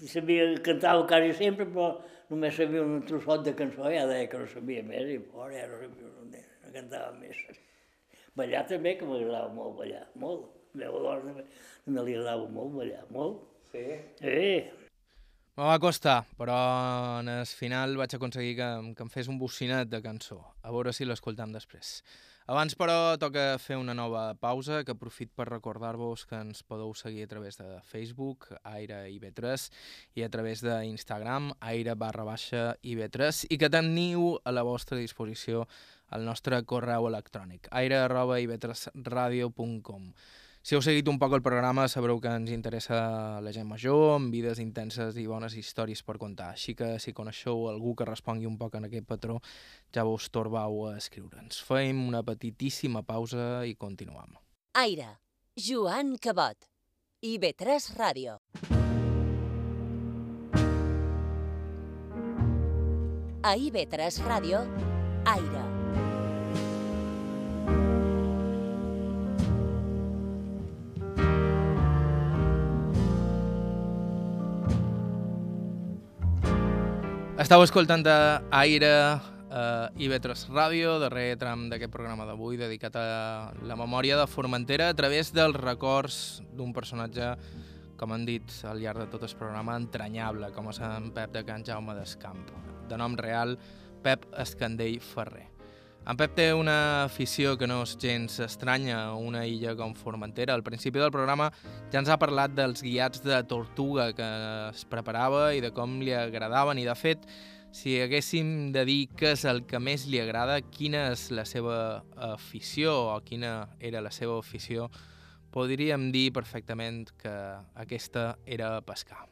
i sabia, cantava quasi sempre, però només sabia un trossot de cançó, ja deia que no sabia més, i fora ja no sabia no, no cantava més. Ballar també, que m'agradava molt ballar, molt. A la meva dona també, també li agradava molt ballar, molt. Sí. Eh, Me va costar, però en el final vaig aconseguir que, que em fes un bocinet de cançó. A veure si l'escoltam després. Abans, però, toca fer una nova pausa, que aprofit per recordar-vos que ens podeu seguir a través de Facebook, Aire IB3, i a través d'Instagram, aire barra baixa IB3, i que teniu a la vostra disposició el nostre correu electrònic, aire arroba ib3radio.com. Si heu seguit un poc el programa sabreu que ens interessa la gent major, amb vides intenses i bones històries per contar. Així que si coneixeu algú que respongui un poc en aquest patró, ja vos torbau a escriure'ns. Fem una petitíssima pausa i continuem. Aire, Joan Cabot. IB3 Ràdio. A IB3 Ràdio, Aire. Estau escoltant a Aire a IB3 Ràdio, darrer tram d'aquest programa d'avui dedicat a la memòria de Formentera a través dels records d'un personatge, com han dit al llarg de tot el programa, entranyable, com és en Pep de Can Jaume d'Escamp. De nom real, Pep Escandell Ferrer. En Pep té una afició que no és gens estranya a una illa com Formentera. Al principi del programa ja ens ha parlat dels guiats de tortuga que es preparava i de com li agradaven i, de fet, si haguéssim de dir què és el que més li agrada, quina és la seva afició o quina era la seva afició, podríem dir perfectament que aquesta era pescar.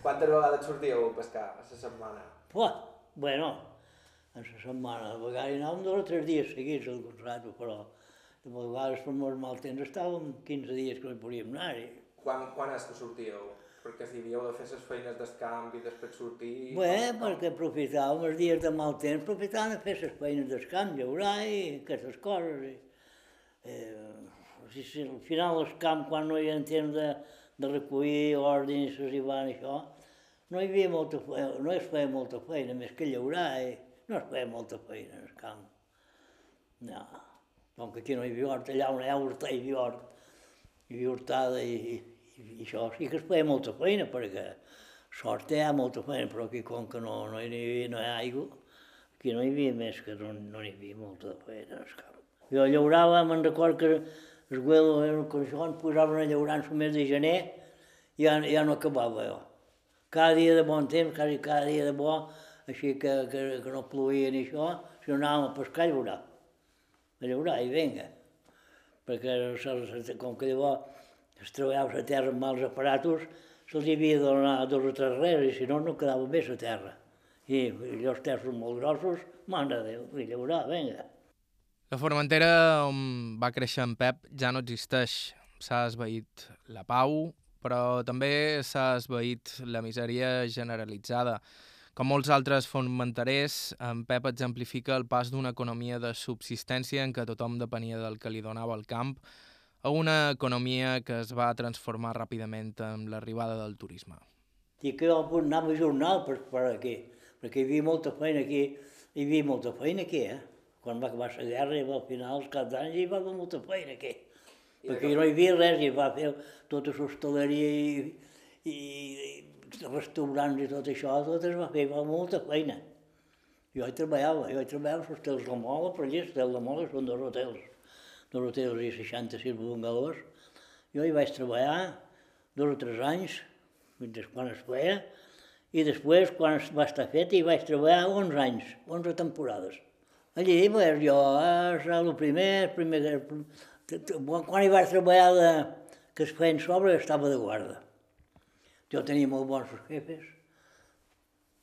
Quantes vegades sortíeu a pescar a la setmana? Pua, bueno, en la setmana. A vegades anàvem dos o tres dies seguits al contrato, però de vegades per molt mal temps estàvem 15 dies que no hi podíem anar. Quan, quan és que sortíeu? Perquè si havíeu de fer les feines d'escamp i després sortir... Bé, perquè aprofitàvem els dies de mal temps, aprofitàvem de fer les feines d'escamp, llaurar i aquestes coses. I, eh, si, si, al final l'escamp, quan no hi havia temps de, de recollir ordres i van això, no hi havia molta feina, no es feia molta feina, més que llaurar. I, no es feia molta feina al camp. No, com que aquí no hi havia hort, allà on hi ha horta hi havia hort, hi havia hortada i, i, i això sí que es feia molta feina, perquè sort hi ha molta feina, però aquí com que no, no hi havia, no hi ha aigua, aquí no hi havia més que no, no hi havia molta feina al camp. Jo llaurava, me'n record que el güelo, que això em posaven a llaurar en el mes de gener, i ja, ja no acabava jo. Cada dia de bon temps, quasi cada dia de bo, així que, que, que no plovia ni això, si no anàvem a pescar a llaurar. A llaurar, i vinga. Perquè com que llavors es treballava la terra amb mals aparatos, se'ls havia de donar dos o tres res, i si no, no quedava bé la terra. I, i els terços molt grossos, mare de Déu, i llaurar, vinga. La Formentera on va créixer en Pep ja no existeix. S'ha esveït la pau, però també s'ha esveït la misèria generalitzada. Com molts altres formenterers, en Pep exemplifica el pas d'una economia de subsistència en què tothom depenia del que li donava el camp a una economia que es va transformar ràpidament amb l'arribada del turisme. I que jo anava a jornal per, per aquí, perquè hi havia molta feina aquí, hi havia molta feina aquí, eh? Quan va acabar la guerra, i al final, els caps d'any, hi va haver molta feina aquí. I perquè no hi havia res, i va fer tota l'hostaleria i, i, i restaurants i tot això, tot es va fer, va molta feina. Jo hi treballava, jo hi treballava als hotels de Mola, per allà, l'hotel de Mola són dos hotels, dos hotels i 66 bungalows. Jo hi vaig treballar dos o tres anys, fins quan es feia, i després, quan va estar fet, hi vaig treballar 11 anys, 11 temporades. Allí, pues, jo, el primer, el primer, quan hi vaig treballar de, que es feien sobre, estava de guarda. Jo tenia molt bons jefes,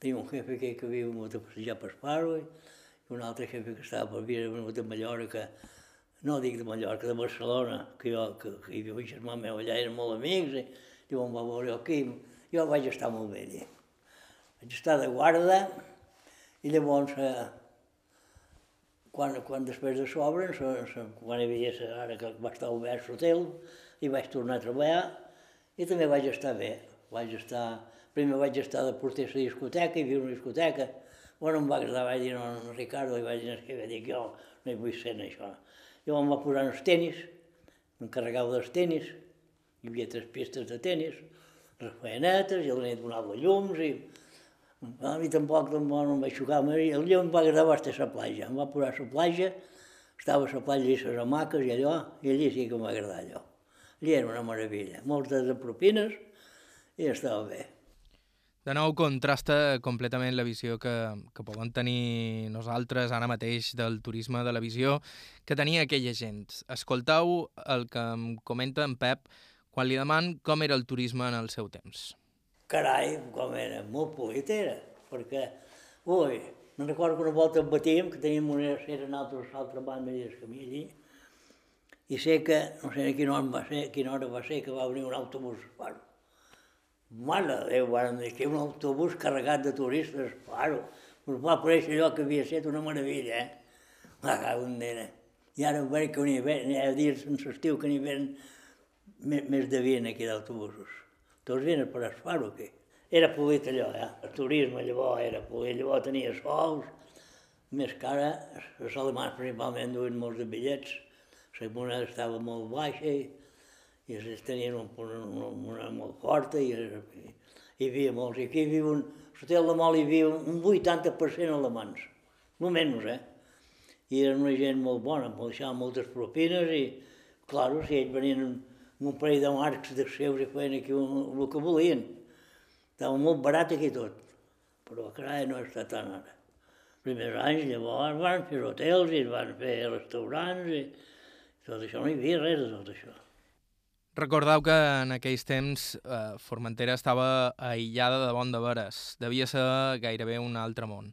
tenia un jefe que, que havia vingut a passejar per Esparro, i un altre jefe que estava per havia vingut a Mallorca, no dic de Mallorca, de Barcelona, que jo, que, que hi havia un germà meu allà, eren molt amics, i diu, em va veure aquí, jo vaig estar molt bé allà. Vaig estar de guarda, i llavors, eh, quan, quan després de s'obren, quan hi havia, ara que va estar obert l'hotel, i vaig tornar a treballar, i també vaig estar bé. Vaig estar, primer vaig estar de porter a la discoteca, hi havia una discoteca, bueno, em va agradar, vaig dir a no, Ricardo, i vaig dir, que dic, jo no hi vull ser en això. Jo em va posar en els tenis, m'encarregava dels tenis, hi havia tres pistes de tenis, les feienetes, i el nit donava llums, i a mi tampoc, no em vaig xocar, el llum em va agradar bastant la platja, em va posar la platja, estava a la platja i les hamaques i allò, i allí sí que m'agradava allò. Allí era una meravella, moltes de propines i estava bé. De nou, contrasta completament la visió que, que podem tenir nosaltres ara mateix del turisme de la visió que tenia aquella gent. Escoltau el que em comenta en Pep quan li deman com era el turisme en el seu temps. Carai, com era, molt polit era, perquè, ui, me'n recordo que una volta em batíem, que teníem una era altra, altra banda del camí allí, i sé que, no sé a quina hora va ser, quina hora va ser, que va venir un autobús, bueno, Mare de Déu, van dir que un autobús carregat de turistes, claro, us va aparèixer allò que havia estat una meravella, eh? La cau en nena. I ara veig que n'hi ve, hi ha dies en l'estiu que n'hi ven més, de 20 aquí d'autobusos. Tots venen per Esfaro, que era polit allò, eh? El turisme llavors era polit, llavors tenia sous, més que ara, els alemans principalment duien molts de bitllets, la moneda estava molt baixa i i ells tenien un, una, una molt forta i, i hi havia molts. I aquí hi havia un, a l'hotel de Mol hi havia un 80% alemans, no menys, eh? I eren una gent molt bona, em deixaven moltes propines i, clar, si ells venien amb un parell de marcs de seus i feien aquí un, el que volien. Estava molt barat aquí tot, però carai, no està tant ara. Primers anys, llavors van fer hotels i van fer restaurants i tot això, no hi havia res de tot això. Recordeu que en aquells temps eh, Formentera estava aïllada de bon de veres. Devia ser gairebé un altre món.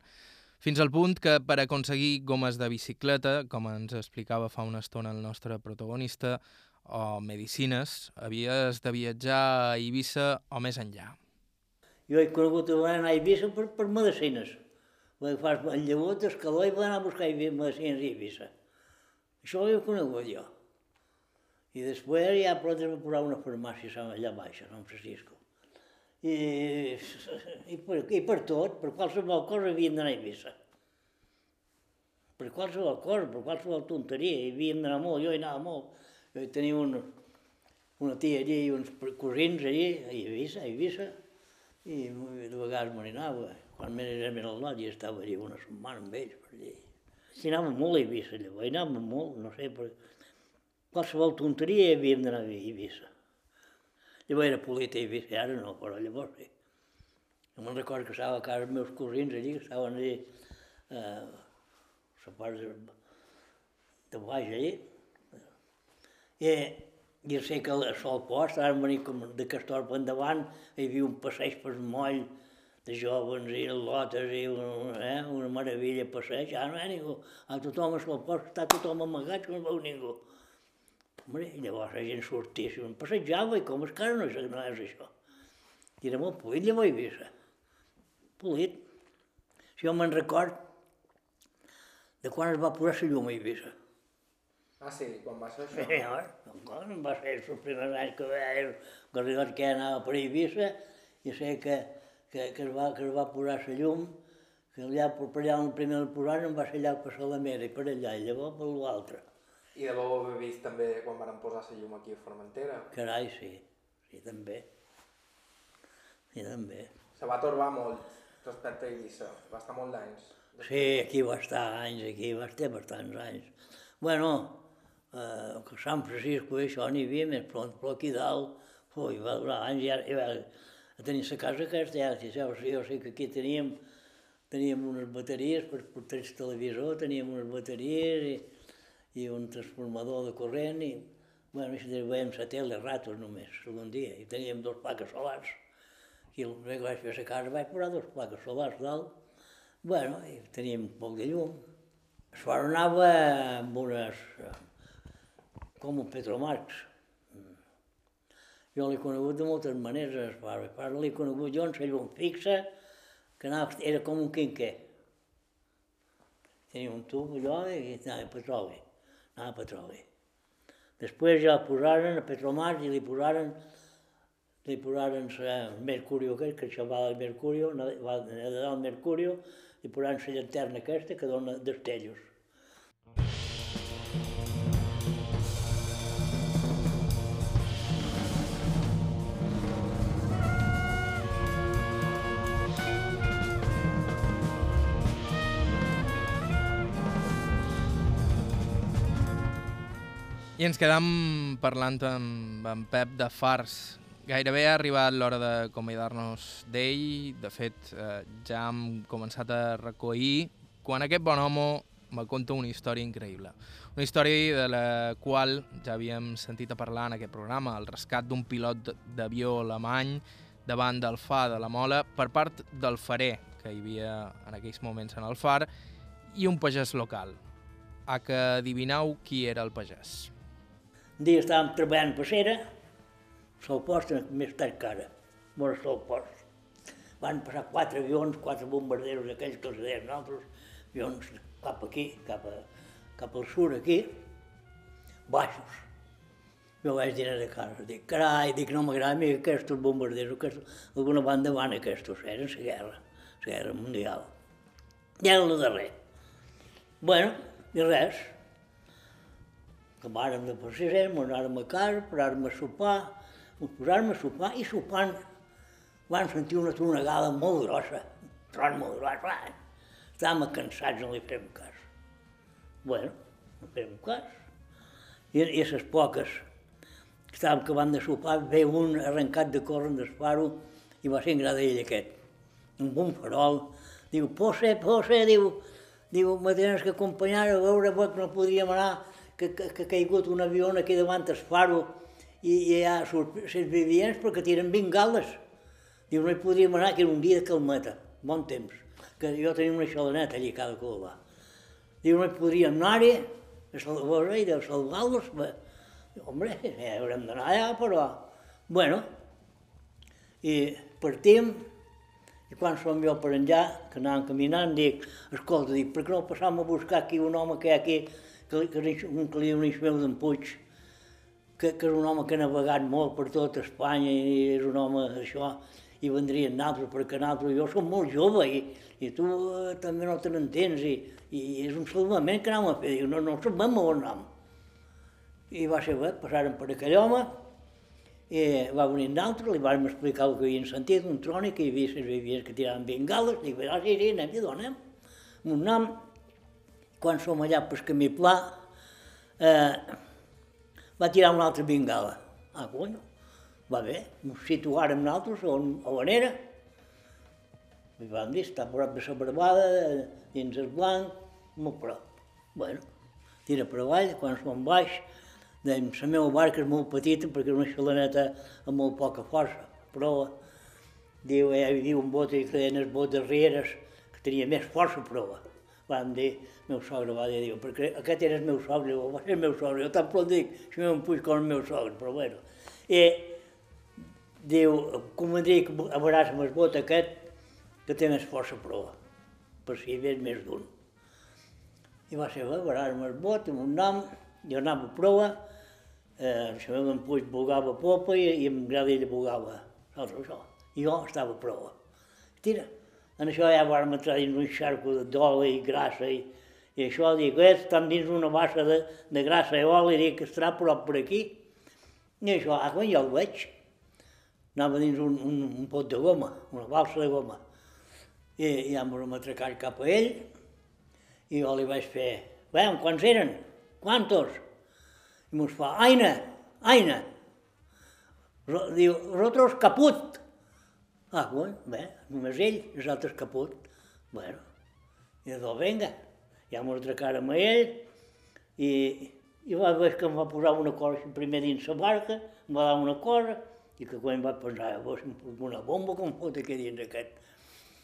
Fins al punt que per aconseguir gomes de bicicleta, com ens explicava fa una estona el nostre protagonista, o medicines, havies de viatjar a Eivissa o més enllà. Jo he conegut anar a Eivissa per, per medicines. Vaig fer el llavor d'escaló i vaig anar a buscar medicines a Eivissa. Això ho he conegut jo. I després ja va posar una farmàcia allà baix, a Sant Francisco. I, i, per, I per tot, per qualsevol cosa havíem d'anar a Eivissa. Per qualsevol cosa, per qualsevol tonteria, hi havíem d'anar molt, jo hi anava molt. Jo tenia una, una tia allí i uns cosins allí, a Eivissa, a Eivissa, i de vegades me n'anava. Quan m'era més al i estava allí una setmana amb ells per allí. Hi anava molt a Eivissa, llavors, anava molt, no sé, per, qualsevol tonteria hi havíem d'anar a Eivissa. Llavors era polita a Eivissa, ara no, però llavors sí. Jo me'n recordo que estava a casa els meus cosins allí, que estaven allí, eh, la part de, de baix allí. I, i sé que al sol post, ara venir com de Castor per endavant, hi havia un passeig per moll de joves i lotes i una, eh, una meravella passeig. Ara no hi ha ningú. A tothom al sol post està tothom amagat que no veu ningú. Hombre, i llavors la gent sortia, em passejava i com és que ara no, és, no és això. I era molt polit llavors a Eivissa. Polit. Si jo me'n record de quan es va posar la llum a Eivissa. Ah, sí? Quan va ser això? Sí, no, quan va ser els primers anys que veia el que anava per Eivissa i sé que, que, que, es va, que es va posar la llum, que allà per allà on primer el posaren va ser allà per Salamera i per allà, i llavors per l'altre. I de ho heu vist també quan van posar la llum aquí a Formentera? Carai, sí. Sí, també. Sí, també. Se va torbar molt respecte a Eivissa. Va estar molt d'anys. Sí, aquí va estar anys, aquí va estar bastants anys. Bueno, eh, que Sant Francisco i això n'hi havia més pront, però aquí dalt, ui, va durar anys, i ara, i va, a tenir la casa aquesta, ja, si jo, jo sé que aquí teníem, teníem unes bateries per portar el televisor, teníem unes bateries i, i un transformador de corrent i, bueno, això veiem la tele ratos només, segon dia, i teníem dos plaques solars. I el que vaig fer a casa vaig posar dos plaques solars dalt, bueno, i teníem poc de llum. Es anava amb unes, com un Petromax. Jo l'he conegut de moltes maneres, el pare. El pare l'he conegut jo en la llum fixa, que anava, era com un quinquer. Tenia un tub allò i anava a petroli a petroli. Després ja posaren a Petromar i li posaren li posaren el mercurio aquest, que això va del mercurio, va del mercurio, i posaren la llanterna aquesta que dona destellos. I ens quedam parlant amb en Pep de Fars. Gairebé ha arribat l'hora d'acomiadar-nos d'ell. De fet, eh, ja hem començat a recollir quan aquest bon home me conta una història increïble. Una història de la qual ja havíem sentit a parlar en aquest programa, el rescat d'un pilot d'avió alemany davant del far de la Mola per part del farer que hi havia en aquells moments en el far i un pagès local. A que adivineu qui era el pagès. Un dia estàvem treballant per cera, sol post, més tard que ara, vora sol post. Van passar quatre avions, quatre bombarderos aquells que els deien nosaltres, avions cap aquí, cap, a, cap al sud aquí, baixos. Jo vaig dir de casa, dic, carai, dic, no m'agrada a mi aquests bombarderos, aquests, alguna banda van aquests, eren la guerra, la guerra mundial. I era el darrer. Bueno, i res, acabàrem de passejar, ens anàrem a casa, paràrem a sopar, ens posàrem a sopar i sopant vam sentir una tronegada molt grossa, tron molt gros, va. estàvem cansats, no li fem cas. Bueno, no fem cas. I, i a les poques que estàvem acabant de sopar, ve un arrencat de córrer del faro i va ser en ell aquest, amb un farol. Diu, Posse, Posse, diu, diu, me tens que acompanyar a veure que no podríem anar, que, que, que ha caigut un avió aquí davant el faro i, i hi ha els vivients perquè tiren bengales. Diu, no hi podríem anar, que era un dia de calmeta, bon temps, que jo tenia una xalaneta allà cada cova. Diu, no hi podríem anar-hi, a salvar i de salvar-los. Hombre, ja haurem d'anar allà, però... Bueno, i partim, i quan som jo per enllà, que anàvem caminant, dic, escolta, dic, per què no passam a buscar aquí un home que hi ha aquí, que, que, li diu un meu d'en Puig, que, que és un home que ha navegat molt per tot Espanya i és un home això, i vendrien naltros, perquè naltros, jo som molt jove i, i tu eh, també no te n'entens i, i és un salvament que anàvem a fer, diu, no, no sabem on anem. I va ser bé, passaren per aquell home, i va venir d'altre, li vam explicar el que havien sentit, un trònic, que hi havia les vivients que tiraven bengales, dic, ah, sí, sí, anem i donem. Un nom, quan som allà pel camí pla, eh, va tirar una altra bengala. Ah, conyo, va bé, ens situàrem nosaltres on, on era. I vam dir, està prop de la barbada, dins el blanc, molt prop. Bueno, tira per avall, quan som baix, dèiem, la meva barca és molt petita perquè és una xalaneta amb molt poca força, però diu, eh, hi havia un bot que deien els bots darreres, que tenia més força prova. Vam dir, meu sogre va dir, diu, perquè aquest era el meu sogre, va ser el meu sogre, jo tan prou dic, si m'ho puig com el meu sogre, però bueno. I diu, convendria que avaràs amb el bot aquest, que té més força prova, per si hi havia més d'un. I va ser, avaràs amb el bot, amb un nom, jo anava a prova, eh, el meu en Puig bugava a popa i, i en Gradell bugava saps això. I jo estava a prova. Tira, en això ja vam entrar dins un xarco d'oli i grassa i, i això, dic, eh, estan dins una bassa de, de grassa i oli, dic, estarà prop per aquí. I això, ah, quan jo el veig, anava dins un, un, un pot de goma, una balsa de goma. I, i ja m'ho atracar cap a ell, i jo li vaig fer, veiem, quants eren? Quantos? I mos fa, aina, aina. Diu, rotros caput. Ah, bueno, bé, només ell, els altres caput. Bueno, i doncs vinga, ja m'ho atracarem a ell, i, i va veure que em va posar una cosa primer dins la barca, em va dar una cosa, i que quan va pensar, vos, una bomba com fot aquí dins aquest.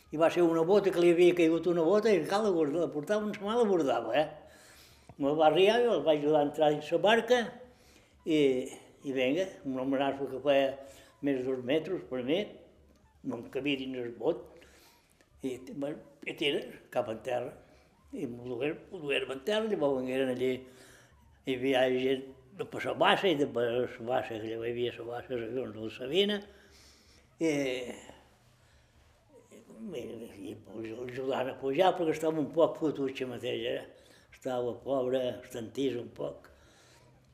I va ser una bota que li havia caigut una bota i cal la portava, en sa mà la bordava, eh? Me va arribar, jo el vaig ajudar a entrar dins la barca i, i vinga, un homenatge que feia més de dos metres per mi, no em cabia dins el bot, i, i tira cap a terra. I em dugueren a terra, llavors vengueren allí, hi havia gent de per la bassa i de per la bassa, que hi havia la bassa, els avions de la Sabina, i, i, i, i ajudant a pujar perquè estava un poc fotut mateix, eh? estava pobre, estantís un poc.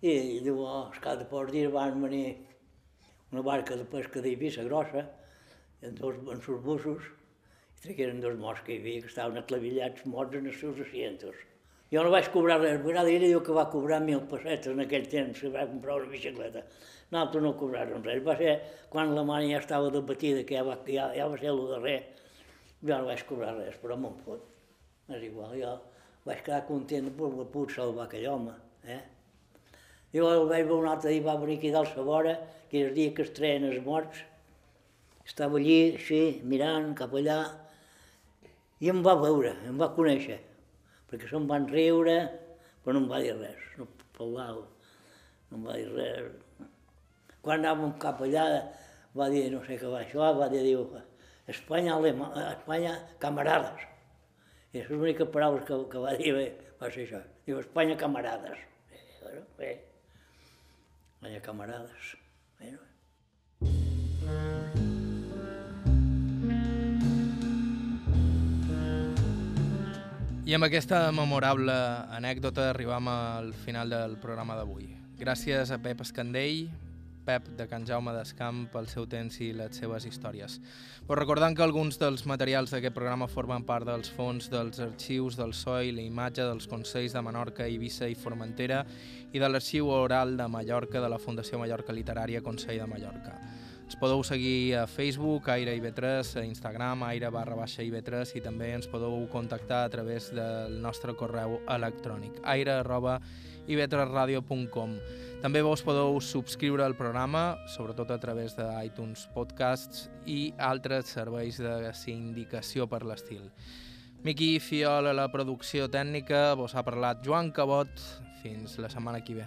I, i llavors, al cap de pocs dies van venir una barca de pesca d'Eivissa grossa, en dos sus bussos, i tragueren dos morts que hi havia, que estaven atlavillats morts en els seus asientos. Jo no vaig cobrar res, a vegades ella diu que va cobrar mil pessetes en aquell temps, que va comprar una bicicleta. Nosaltres no cobràrem res. Va ser quan la mare ja estava debatida, que ja va, ja, ja va ser el darrer, jo no vaig cobrar res, però me'n fot. És igual, jo vaig quedar content per haver pogut salvar aquell home. Eh? Jo el vaig veure un altre dia, va venir aquí dalt a vora, que és el dia que es treien els morts. Estava allí, així, mirant cap allà, i em va veure, em va conèixer, perquè se'm van riure, però no em va dir res, no parlava, no em va dir res. Quan anàvem cap allà, va dir, no sé què va això, va dir, diu, Espanya, alema, Espanya, camarades. I és l'única paraula que, que va dir, va ser això. Diu, Espanya, camarades. Eh, bueno, bé, Espanya, camarades. Bueno. I amb aquesta memorable anècdota arribam al final del programa d'avui. Gràcies a Pep Escandell, Pep de Can Jaume d'Escamp pel seu temps i les seves històries. Però recordant que alguns dels materials d'aquest programa formen part dels fons dels arxius del SOI, la imatge dels Consells de Menorca, Eivissa i Formentera i de l'arxiu oral de Mallorca de la Fundació Mallorca Literària Consell de Mallorca. Ens podeu seguir a Facebook, Aire IB3, a Instagram, aire barra baixa IB3 i també ens podeu contactar a través del nostre correu electrònic aire arroba ib3radio.com També vos podeu subscriure al programa, sobretot a través d'iTunes Podcasts i altres serveis de sindicació per l'estil. Miqui Fiol a la producció tècnica, vos ha parlat Joan Cabot. Fins la setmana que ve.